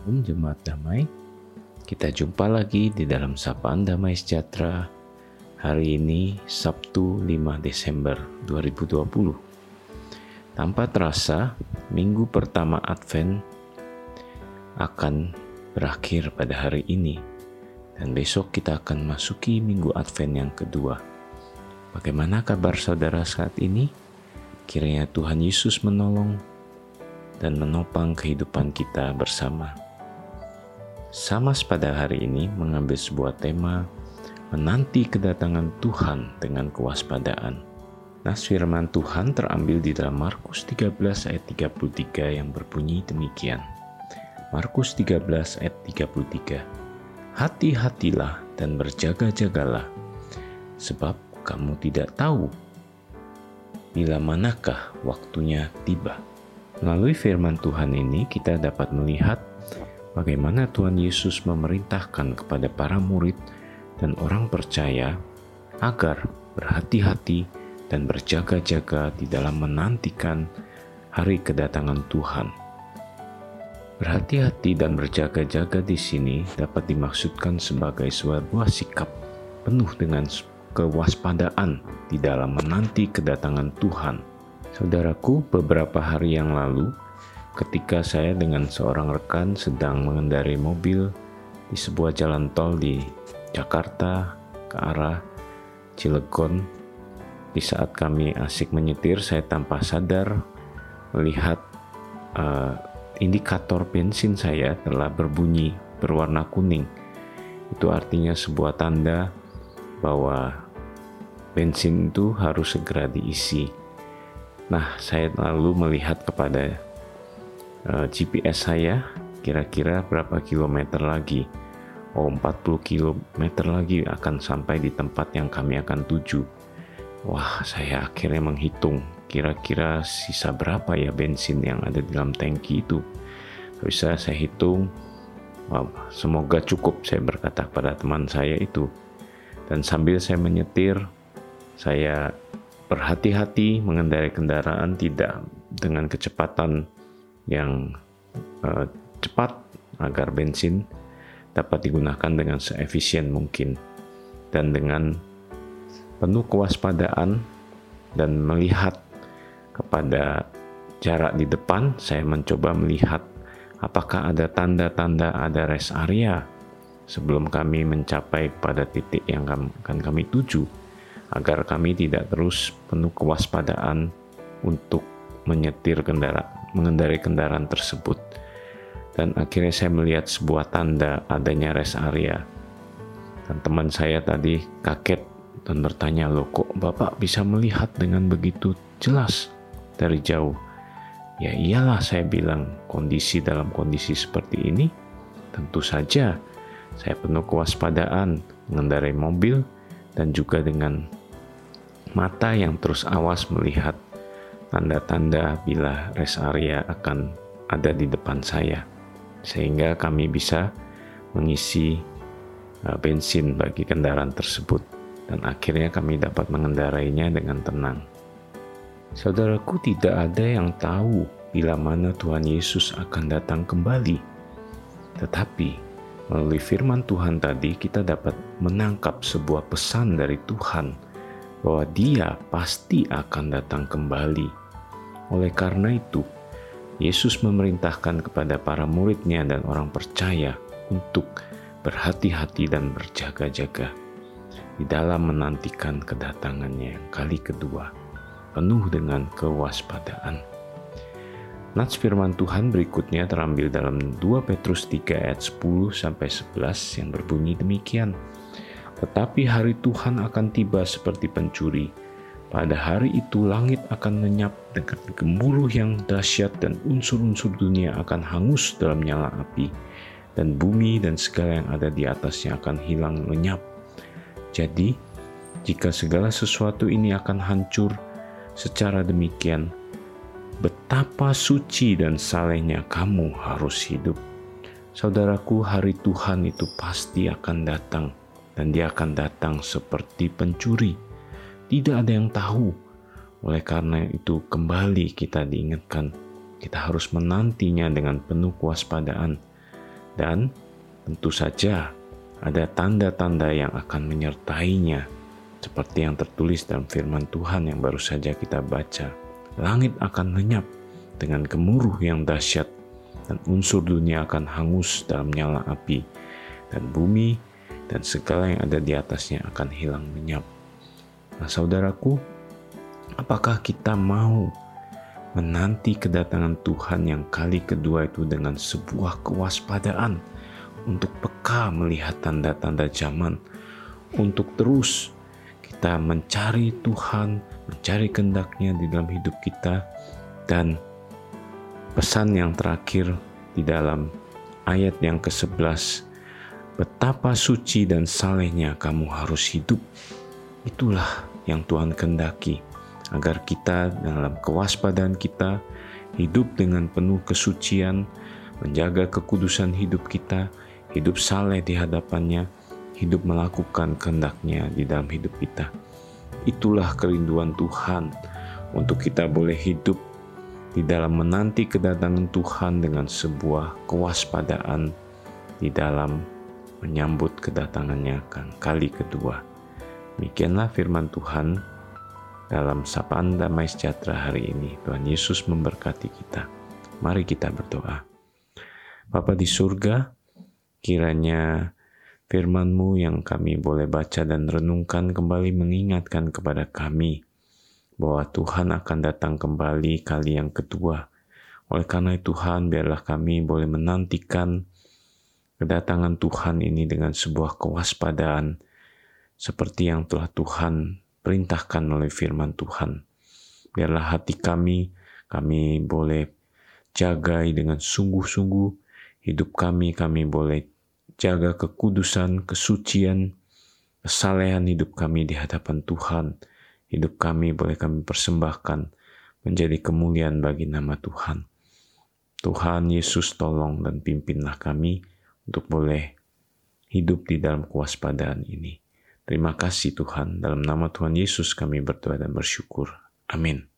Shalom Jemaat Damai. Kita jumpa lagi di dalam Sapaan Damai Sejahtera. Hari ini Sabtu 5 Desember 2020 Tanpa terasa minggu pertama Advent akan berakhir pada hari ini. Dan besok kita akan masuki minggu Advent yang kedua. Bagaimana kabar saudara saat ini? Kiranya Tuhan Yesus menolong dan menopang kehidupan kita bersama. Samas pada hari ini mengambil sebuah tema menanti kedatangan Tuhan dengan kewaspadaan. Nas firman Tuhan terambil di dalam Markus 13 ayat 33 yang berbunyi demikian. Markus 13 ayat 33. Hati-hatilah dan berjaga-jagalah, sebab kamu tidak tahu bila manakah waktunya tiba. Melalui firman Tuhan ini kita dapat melihat bagaimana Tuhan Yesus memerintahkan kepada para murid dan orang percaya agar berhati-hati dan berjaga-jaga di dalam menantikan hari kedatangan Tuhan. Berhati-hati dan berjaga-jaga di sini dapat dimaksudkan sebagai sebuah sikap penuh dengan kewaspadaan di dalam menanti kedatangan Tuhan. Saudaraku, beberapa hari yang lalu ketika saya dengan seorang rekan sedang mengendarai mobil di sebuah jalan tol di Jakarta ke arah Cilegon. Di saat kami asik menyetir, saya tanpa sadar melihat uh, indikator bensin saya telah berbunyi berwarna kuning. Itu artinya sebuah tanda bahwa bensin itu harus segera diisi. Nah, saya lalu melihat kepada eh, GPS saya kira-kira berapa kilometer lagi. Oh, 40 kilometer lagi akan sampai di tempat yang kami akan tuju. Wah, saya akhirnya menghitung kira-kira sisa berapa ya bensin yang ada di dalam tangki itu. Bisa saya hitung, wow, semoga cukup saya berkata pada teman saya itu. Dan sambil saya menyetir, saya berhati-hati mengendarai kendaraan tidak dengan kecepatan yang uh, cepat agar bensin dapat digunakan dengan seefisien mungkin dan dengan penuh kewaspadaan dan melihat kepada jarak di depan saya mencoba melihat apakah ada tanda-tanda ada rest area sebelum kami mencapai pada titik yang akan kami tuju agar kami tidak terus penuh kewaspadaan untuk menyetir kendaraan mengendarai kendaraan tersebut. Dan akhirnya saya melihat sebuah tanda adanya rest area. Dan teman saya tadi kaget dan bertanya, loh kok Bapak bisa melihat dengan begitu jelas dari jauh? Ya iyalah saya bilang, kondisi dalam kondisi seperti ini, tentu saja saya penuh kewaspadaan mengendarai mobil dan juga dengan mata yang terus awas melihat tanda-tanda bila rest area akan ada di depan saya, sehingga kami bisa mengisi uh, bensin bagi kendaraan tersebut, dan akhirnya kami dapat mengendarainya dengan tenang. Saudaraku, tidak ada yang tahu bila mana Tuhan Yesus akan datang kembali, tetapi melalui firman Tuhan tadi, kita dapat menangkap sebuah pesan dari Tuhan bahwa Dia pasti akan datang kembali oleh karena itu, Yesus memerintahkan kepada para muridnya dan orang percaya untuk berhati-hati dan berjaga-jaga di dalam menantikan kedatangannya yang kali kedua, penuh dengan kewaspadaan. Nats firman Tuhan berikutnya terambil dalam 2 Petrus 3 ayat 10 sampai 11 yang berbunyi demikian. Tetapi hari Tuhan akan tiba seperti pencuri, pada hari itu langit akan lenyap dengan gemuruh yang dahsyat dan unsur-unsur dunia akan hangus dalam nyala api dan bumi dan segala yang ada di atasnya akan hilang lenyap. Jadi, jika segala sesuatu ini akan hancur secara demikian, betapa suci dan salehnya kamu harus hidup. Saudaraku, hari Tuhan itu pasti akan datang dan dia akan datang seperti pencuri tidak ada yang tahu. Oleh karena itu, kembali kita diingatkan, kita harus menantinya dengan penuh kewaspadaan, Dan tentu saja ada tanda-tanda yang akan menyertainya, seperti yang tertulis dalam firman Tuhan yang baru saja kita baca. Langit akan lenyap dengan gemuruh yang dahsyat, dan unsur dunia akan hangus dalam nyala api, dan bumi dan segala yang ada di atasnya akan hilang lenyap. Nah, saudaraku, apakah kita mau menanti kedatangan Tuhan yang kali kedua itu dengan sebuah kewaspadaan untuk peka melihat tanda-tanda zaman, untuk terus kita mencari Tuhan, mencari kehendaknya di dalam hidup kita, dan pesan yang terakhir di dalam ayat yang ke-11, betapa suci dan salehnya kamu harus hidup. Itulah yang Tuhan kendaki, agar kita dalam kewaspadaan kita hidup dengan penuh kesucian, menjaga kekudusan hidup kita, hidup saleh di hadapannya, hidup melakukan kehendaknya di dalam hidup kita. Itulah kerinduan Tuhan untuk kita boleh hidup di dalam menanti kedatangan Tuhan dengan sebuah kewaspadaan di dalam menyambut kedatangannya kali kedua. Demikianlah firman Tuhan dalam sapaan damai sejahtera hari ini. Tuhan Yesus memberkati kita. Mari kita berdoa. Bapa di surga, Kiranya firman-Mu yang kami boleh baca dan renungkan kembali mengingatkan kepada kami bahwa Tuhan akan datang kembali kali yang kedua. Oleh karena itu Tuhan, biarlah kami boleh menantikan kedatangan Tuhan ini dengan sebuah kewaspadaan seperti yang telah Tuhan perintahkan oleh firman Tuhan. Biarlah hati kami, kami boleh jagai dengan sungguh-sungguh hidup kami, kami boleh jaga kekudusan, kesucian, kesalehan hidup kami di hadapan Tuhan. Hidup kami boleh kami persembahkan menjadi kemuliaan bagi nama Tuhan. Tuhan Yesus tolong dan pimpinlah kami untuk boleh hidup di dalam kewaspadaan ini. Terima kasih Tuhan, dalam nama Tuhan Yesus kami berdoa dan bersyukur. Amin.